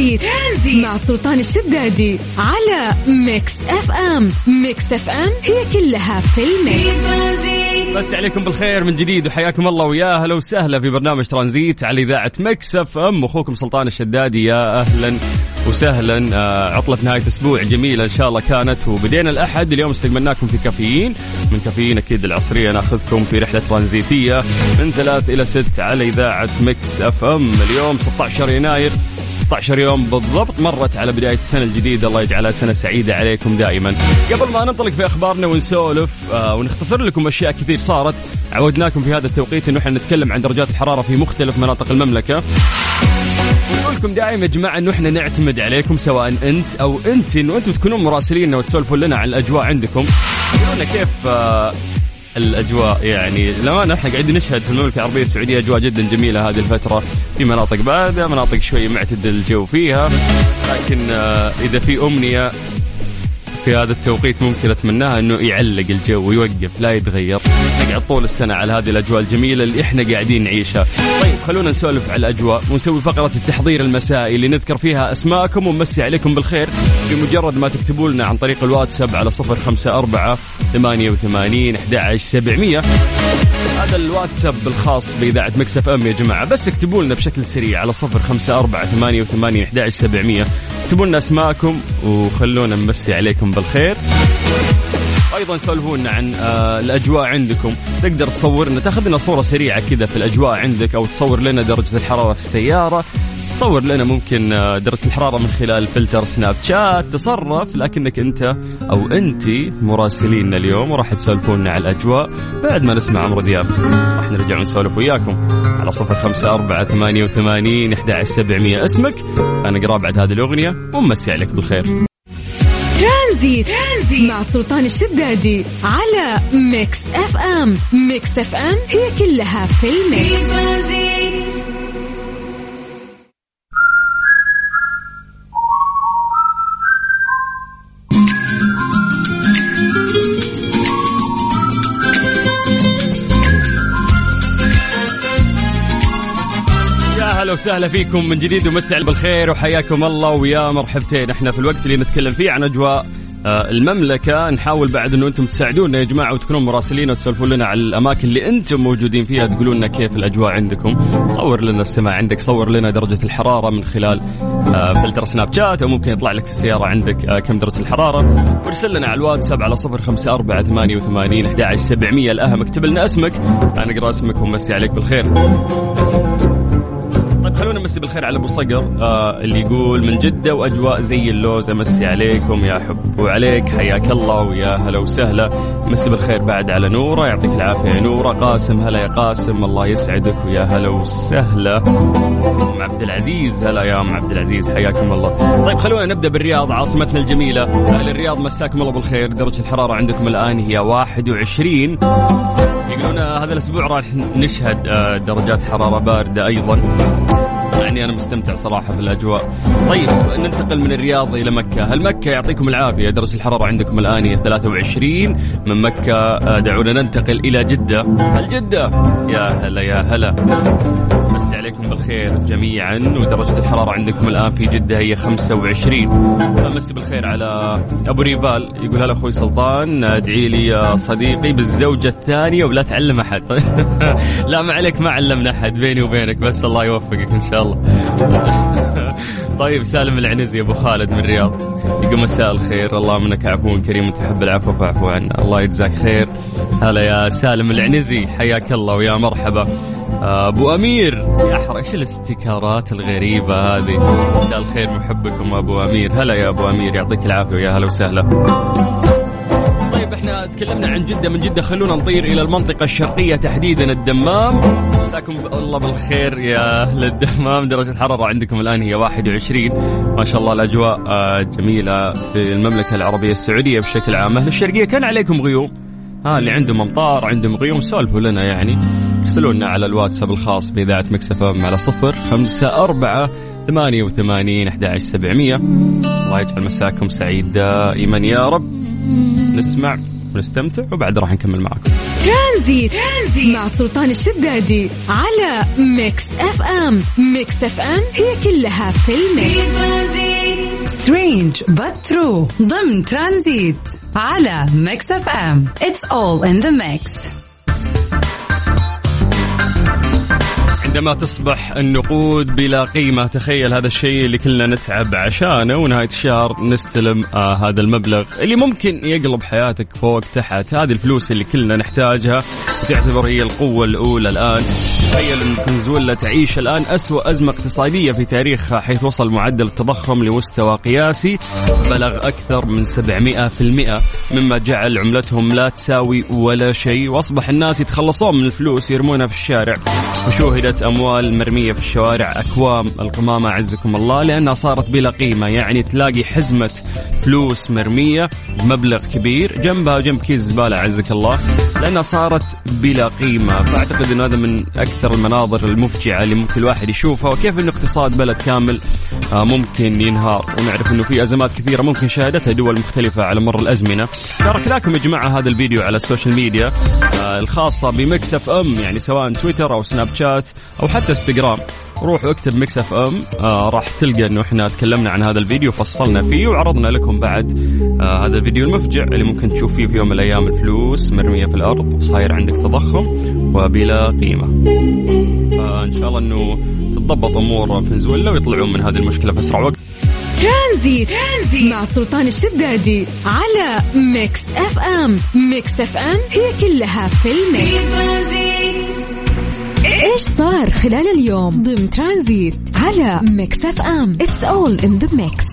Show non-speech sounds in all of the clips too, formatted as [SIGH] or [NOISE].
ترانزيت. ترانزيت مع سلطان الشدادي على ميكس اف ام ميكس اف ام هي كلها في الميكس. مسي عليكم بالخير من جديد وحياكم الله ويا هلا وسهلا في برنامج ترانزيت على إذاعة مكس اف ام أخوكم سلطان الشدادي يا أهلا وسهلا. آه، عطلة نهاية أسبوع جميلة إن شاء الله كانت. وبدينا الأحد اليوم استقبلناكم في كافيين. من كافيين أكيد العصرية نأخذكم في رحلة ترانزيتية من ثلاث إلى ست على إذاعة مكس أف أم اليوم 16 يناير. 16 يوم بالضبط مرت على بداية السنة الجديدة. الله يجعلها سنة سعيدة عليكم دائما. قبل ما ننطلق في أخبارنا ونسولف آه ونختصر لكم أشياء كثير صارت عودناكم في هذا التوقيت أنه إحنا نتكلم عن درجات الحرارة في مختلف مناطق المملكة. لكم دائما يا جماعة إنه إحنا نعتمد عليكم سواء أنت أو انت انه أنتم تكونون مراسلين وتسولفوا لنا عن الأجواء عندكم. قولوا كيف آه الأجواء يعني. لما إحنا قاعدين نشهد في المملكة العربية السعودية أجواء جدا جميلة هذه الفترة في مناطق بارده مناطق شوي معتدل الجو فيها لكن آه إذا في أمنية في هذا التوقيت ممكن أتمناها إنه يعلق الجو ويوقف لا يتغير. نقعد طول السنة على هذه الأجواء الجميلة اللي إحنا قاعدين نعيشها. طيب خلونا نسولف على الأجواء ونسوي فقرة التحضير المسائي اللي نذكر فيها أسماءكم ونمسي عليكم بالخير. بمجرد ما تكتبوا لنا عن طريق الواتساب على صفر خمسة أربعة ثمانية وثمانين أحد سبعمية. هذا الواتساب الخاص بإذاعة مكسف أم يا جماعة بس اكتبوا لنا بشكل سريع على صفر خمسة أربعة ثمانية وثمانين أحد سبعمية. اكتبوا لنا أسماءكم وخلونا نمسي عليكم بالخير. أيضا سولفونا عن آه الأجواء عندكم. تقدر تصور لنا تاخذ لنا صورة سريعة كذا في الأجواء عندك أو تصور لنا درجة الحرارة في السيارة. تصور لنا ممكن آه، درجة الحرارة من خلال فلتر سناب شات. تصرف كأنك أنت أو أنت مراسليننا اليوم وراح تسولفونا على الأجواء. بعد ما نسمع عمرو دياب راح نرجع ونسولف وياكم. على صفر خمسة أربعة ثمانية وثمانين أحد سبعمية. اسمك أنا قراه بعد هذه الأغنية ومسي عليك بالخير. ترانزيت. ترانزيت مع سلطان الشدادي على ميكس أف أم. ميكس أف أم هي كلها في الميكس. يا هلا وسهلا فيكم من جديد ومسي بالخير وحياكم الله ويا مرحبتين. إحنا في الوقت اللي نتكلم فيه عن أجواء آه، المملكة. نحاول بعد إنه أنتم تساعدونا يا جماعة وتكونون مراسلين وتسولفون لنا على الأماكن اللي أنتم موجودين فيها. تقولون لنا كيف الأجواء عندكم. صور لنا السماء عندك صور لنا درجة الحرارة من خلال آه، فلتر سناب شات أو ممكن يطلع لك في السيارة عندك آه، كم درجة الحرارة. وارسل لنا على الواتساب على صفر خمسة أربعة ثمانية وثمانين أحد سبعمية. الأهم اكتب لنا اسمك. أنا أقرأ اسمك ومسي عليك بالخير. طيب خلونا نمسي بالخير على أبو صقر آه اللي يقول من جدة وأجواء زي اللوز أمسي عليكم يا حب وعليك حياك الله ويا هلا وسهلا. مسي بالخير بعد على نورة يعطيك العافية يا نورة. قاسم هلا يا قاسم الله يسعدك ويا هلا وسهلا. أم عبد العزيز هلا يا أم عبد العزيز حياكم الله. طيب خلونا نبدأ بالرياض عاصمتنا الجميلة. أهل الرياض مساكم الله بالخير؟ درجة الحرارة عندكم الآن هي 21 يقولون هذا الأسبوع راح نشهد آه، درجات حرارة باردة أيضا. يعني أنا مستمتع صراحة في الأجواء. طيب ننتقل من الرياض إلى مكة، هل مكة يعطيكم العافية؟ درجه الحرارة عندكم الآن هي 23 من مكة آه، دعونا ننتقل إلى جدة، هل جدة؟ يا هلا يا هلا. مسي عليكم بالخير جميعا. ودرجة الحرارة عندكم الآن في جدة هي 25 مسي بالخير على أبو ريفال يقول هلا أخوي سلطان ادعي لي يا صديقي بالزوجة الثانية ولا تعلم أحد. [LAUGHS] لا ما عليك ما علمنا أحد بيني وبينك. بس الله يوفقك إن شاء الله. [LAUGHS] طيب سالم العنزي أبو خالد من الرياض. يقول مساء الخير. الله منك عفو كريم وتحب العفو فاعفو عنا. الله يجزاك خير. هلا يا سالم العنزي حياك الله ويا مرحبا. أبو أمير يا حر إيش الاستيكارات الغريبة هذه؟ مساء الخير محبكم أبو أمير. هلا يا أبو أمير يعطيك العافية ويا هلا وسهلا. إحنا تكلمنا عن جدة من جدة خلونا نطير إلى المنطقة الشرقية تحديدا الدمام. مساكم الله بالخير يا أهل الدمام. درجة الحرارة عندكم الآن هي 21 ما شاء الله الأجواء آه، جميلة في المملكة العربية السعودية بشكل عام. أهل الشرقية كان عليكم غيوم؟ ها اللي عندهم أمطار عندهم غيوم سولفوا لنا يعني. ارسلوا لنا على الواتساب الخاص بإذاعة مكسف على صفر خمسة أربعة ثمانية وثمانين أحد سبعمية. الله يجعل مساكم سعيد دائما يا رب. نسمع ونستمتع وبعد راح نكمل معكم ترانزيت, ترانزيت مع سلطان الشدادي على ميكس أف أم. ميكس أف أم هي كلها في الميكس. strange but true. ضمن ترانزيت على ميكس أف أم. It's all in the mix. عندما تصبح النقود بلا قيمة. تخيل هذا الشيء اللي كلنا نتعب عشانه. ونهاية الشهر نستلم آه هذا المبلغ اللي ممكن يقلب حياتك فوق تحت. هذه الفلوس اللي كلنا نحتاجها. وتعتبر هي القوة الأولى الآن. تخيل أن فنزويلا تعيش الآن أسوأ أزمة اقتصادية في تاريخها حيث وصل معدل التضخم لمستوى قياسي. بلغ أكثر من 700% مما جعل عملتهم لا تساوي ولا شيء. وأصبح الناس يتخلصون من الفلوس يرمونها في الشارع. وشوهدت أموال مرمية في الشوارع. أكوام القمامة أعزكم الله لأنها صارت بلا قيمة. يعني تلاقي حزمة فلوس مرمية بمبلغ كبير جنبها جنب كيس زبالة أعزك الله لأنها صارت بلا قيمة. فأعتقد أنه هذا من أكثر المناظر المفجعة اللي ممكن الواحد يشوفها وكيف أنه اقتصاد بلد كامل آه، ممكن ينهار. ونعرف أنه في أزمات كثيرة ممكن شهدتها دول مختلفة على مر الأزمنة. تركناكم يا جماعة هذا الفيديو على ال social media آه، الخاصة بمكس أف أم يعني سواء تويتر أو سناب شات أو حتى إنستغرام روح واكتب ميكس اف ام آه راح تلقى إنه إحنا تكلمنا عن هذا الفيديو فصلنا فيه وعرضنا لكم بعد آه هذا الفيديو المفجع اللي ممكن تشوف فيه في يوم من الأيام الفلوس مرمية في الأرض وصاير عندك تضخم وبلا قيمة. آه إن شاء الله إنه تتضبط أمور فنزويلا ويطلعون من هذه المشكلة في أسرع وقت. ترانزيت. ترانزيت مع سلطان الشدادي على ميكس اف ام ميكس اف ام هي كلها في الميكس إيش صار خلال اليوم ضمن ترانزيت على ميكس اف ام؟ it's all in the mix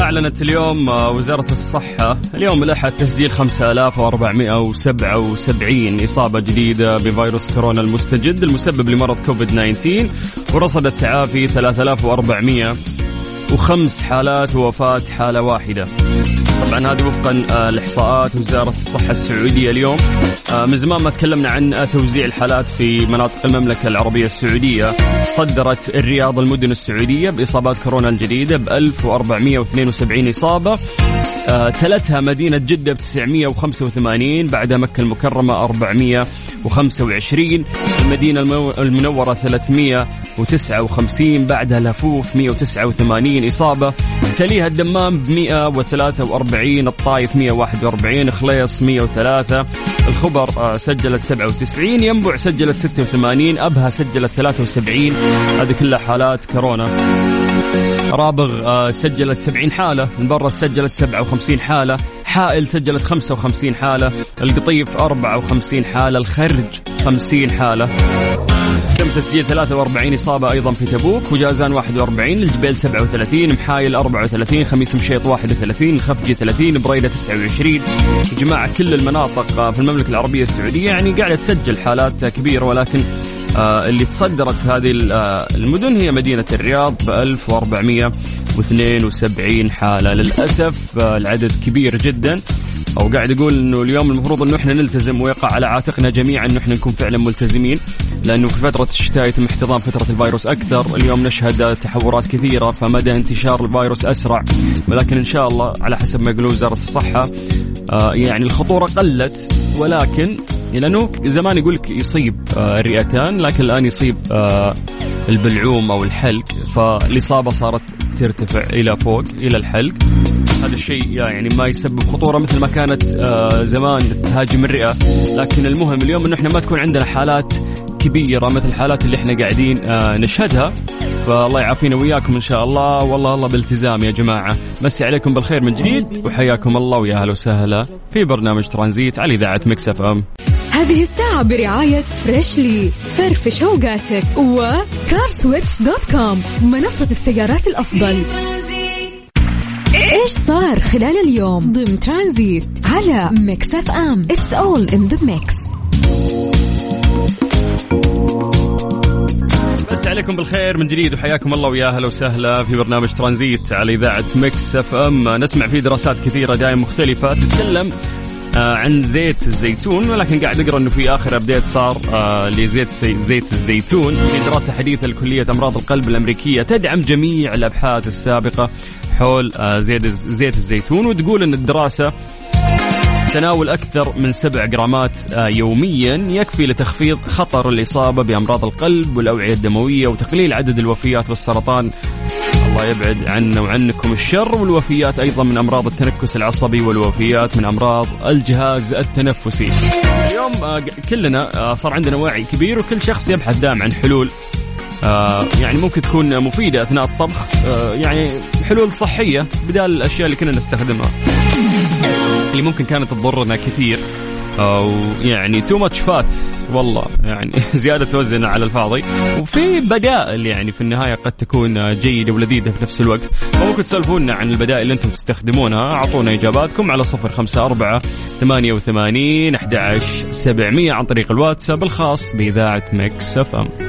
أعلنت اليوم آه، وزارة الصحة اليوم الأحد تسجيل 5477 إصابة جديدة بفيروس كورونا المستجد المسبب لمرض كوفيد 19 ورصد التعافي 3400 وخمس حالات ووفاة حالة واحدة. طبعا هذه وفقا آه، لإحصاءات وزارة الصحة السعودية اليوم. آه، من زمان ما تكلمنا عن آه، توزيع الحالات في مناطق المملكة العربية السعودية. صدرت الرياض المدن السعودية بإصابات كورونا الجديدة ب 1472 إصابة. تلتها مدينة جدة ب 985 بعدها مكة المكرمة 425 المدينة المنورة 359 بعدها الهفوف 189 إصابة تليها الدمام ب 143 الطايف 141 خليص 103 الخبر آه، سجلت 97 ينبع سجلت 86 أبها سجلت 73 هذه كلها حالات كورونا. رابغ آه، سجلت 70 حالة المبرة سجلت 57 حالة حائل سجلت 55 حالة القطيف 54 حالة الخرج 50 حالة. تم تسجيل 43 إصابة أيضا في تبوك وجازان 41 الجبيل 37 محايل 34 خميس مشيط 31 الخفجي 30 بريدة 29 جماعة كل المناطق في المملكة العربية السعودية يعني قاعدة تسجل حالات كبيرة ولكن آه، اللي تصدرت هذه آه، المدن هي مدينة الرياض ب 1472 حالة. للأسف آه، العدد كبير جدا. أو قاعد يقول إنه اليوم المفروض إنه إحنا نلتزم ويقع على عاتقنا جميعا إنه إحنا نكون فعلا ملتزمين. لأنه في فترة الشتاء يتم احتضان فترة الفيروس أكثر، اليوم نشهد تحورات كثيرة فمدى انتشار الفيروس أسرع. ولكن إن شاء الله على حسب ما يقولون وزارة الصحة آه يعني الخطورة قلت. ولكن لأنه زمان يقول لك يصيب آه الرئتان لكن الآن يصيب آه البلعوم أو الحلق فالإصابة صارت ترتفع إلى فوق إلى الحلق. هذا الشيء يعني ما يسبب خطورة مثل ما كانت آه، زمان تهاجم الرئة. لكن المهم اليوم إنه إحنا ما تكون عندنا حالات كبيرة مثل الحالات اللي إحنا قاعدين آه، نشهدها. فالله يعافينا وياكم إن شاء الله. والله الله بالتزام يا جماعة. مسي عليكم بالخير من جديد وحياكم الله ويا أهلا وسهلا في برنامج ترانزيت على إذاعة مكس أف أم. هذه الساعة برعاية Freshly فرفش اوقاتك و CarSwitch dot com منصة السيارات الأفضل. إيش صار خلال اليوم؟ ضمن ترانزيت على ميكس اف ام it's all in the mix مسي عليكم بالخير من جديد وحياكم الله ويا أهلا وسهلا في برنامج ترانزيت على إذاعة مكس اف ام نسمع فيه دراسات كثيرة دائما مختلفة تتكلم عن زيت الزيتون ولكن قاعد أقرأ إنه في آخر update صار آه لزيت زيت الزيتون. في دراسة حديثة لكلية أمراض القلب الأمريكية تدعم جميع الأبحاث السابقة حول آه زيت زيت الزيتون وتقول إن الدراسة تناول أكثر من سبع جرامات آه، يوميا يكفي لتخفيض خطر الإصابة بأمراض القلب والأوعية الدموية وتقليل عدد الوفيات بالسرطان الله يبعد عنا وعنكم الشر والوفيات أيضا من أمراض التنكس العصبي والوفيات من أمراض الجهاز التنفسي. اليوم آه، كلنا آه، صار عندنا وعي كبير وكل شخص يبحث دائما عن حلول آه، يعني ممكن تكون مفيدة أثناء الطبخ يعني حلول صحية بدال الأشياء اللي كنا نستخدمها. اللي ممكن كانت تضرنا كثير أو يعني too much fat والله يعني [LAUGHS] زيادة وزن على الفاضي. وفي بدائل يعني في النهاية قد تكون جيدة ولذيذة في نفس الوقت. فممكن تسولفونا عن البدائل اللي أنتم تستخدمونها. أعطونا إجاباتكم على صفر خمسة أربعة ثمانية وثمانين أحد سبعمية عن طريق الواتساب الخاص بإذاعة ميكس أف أم.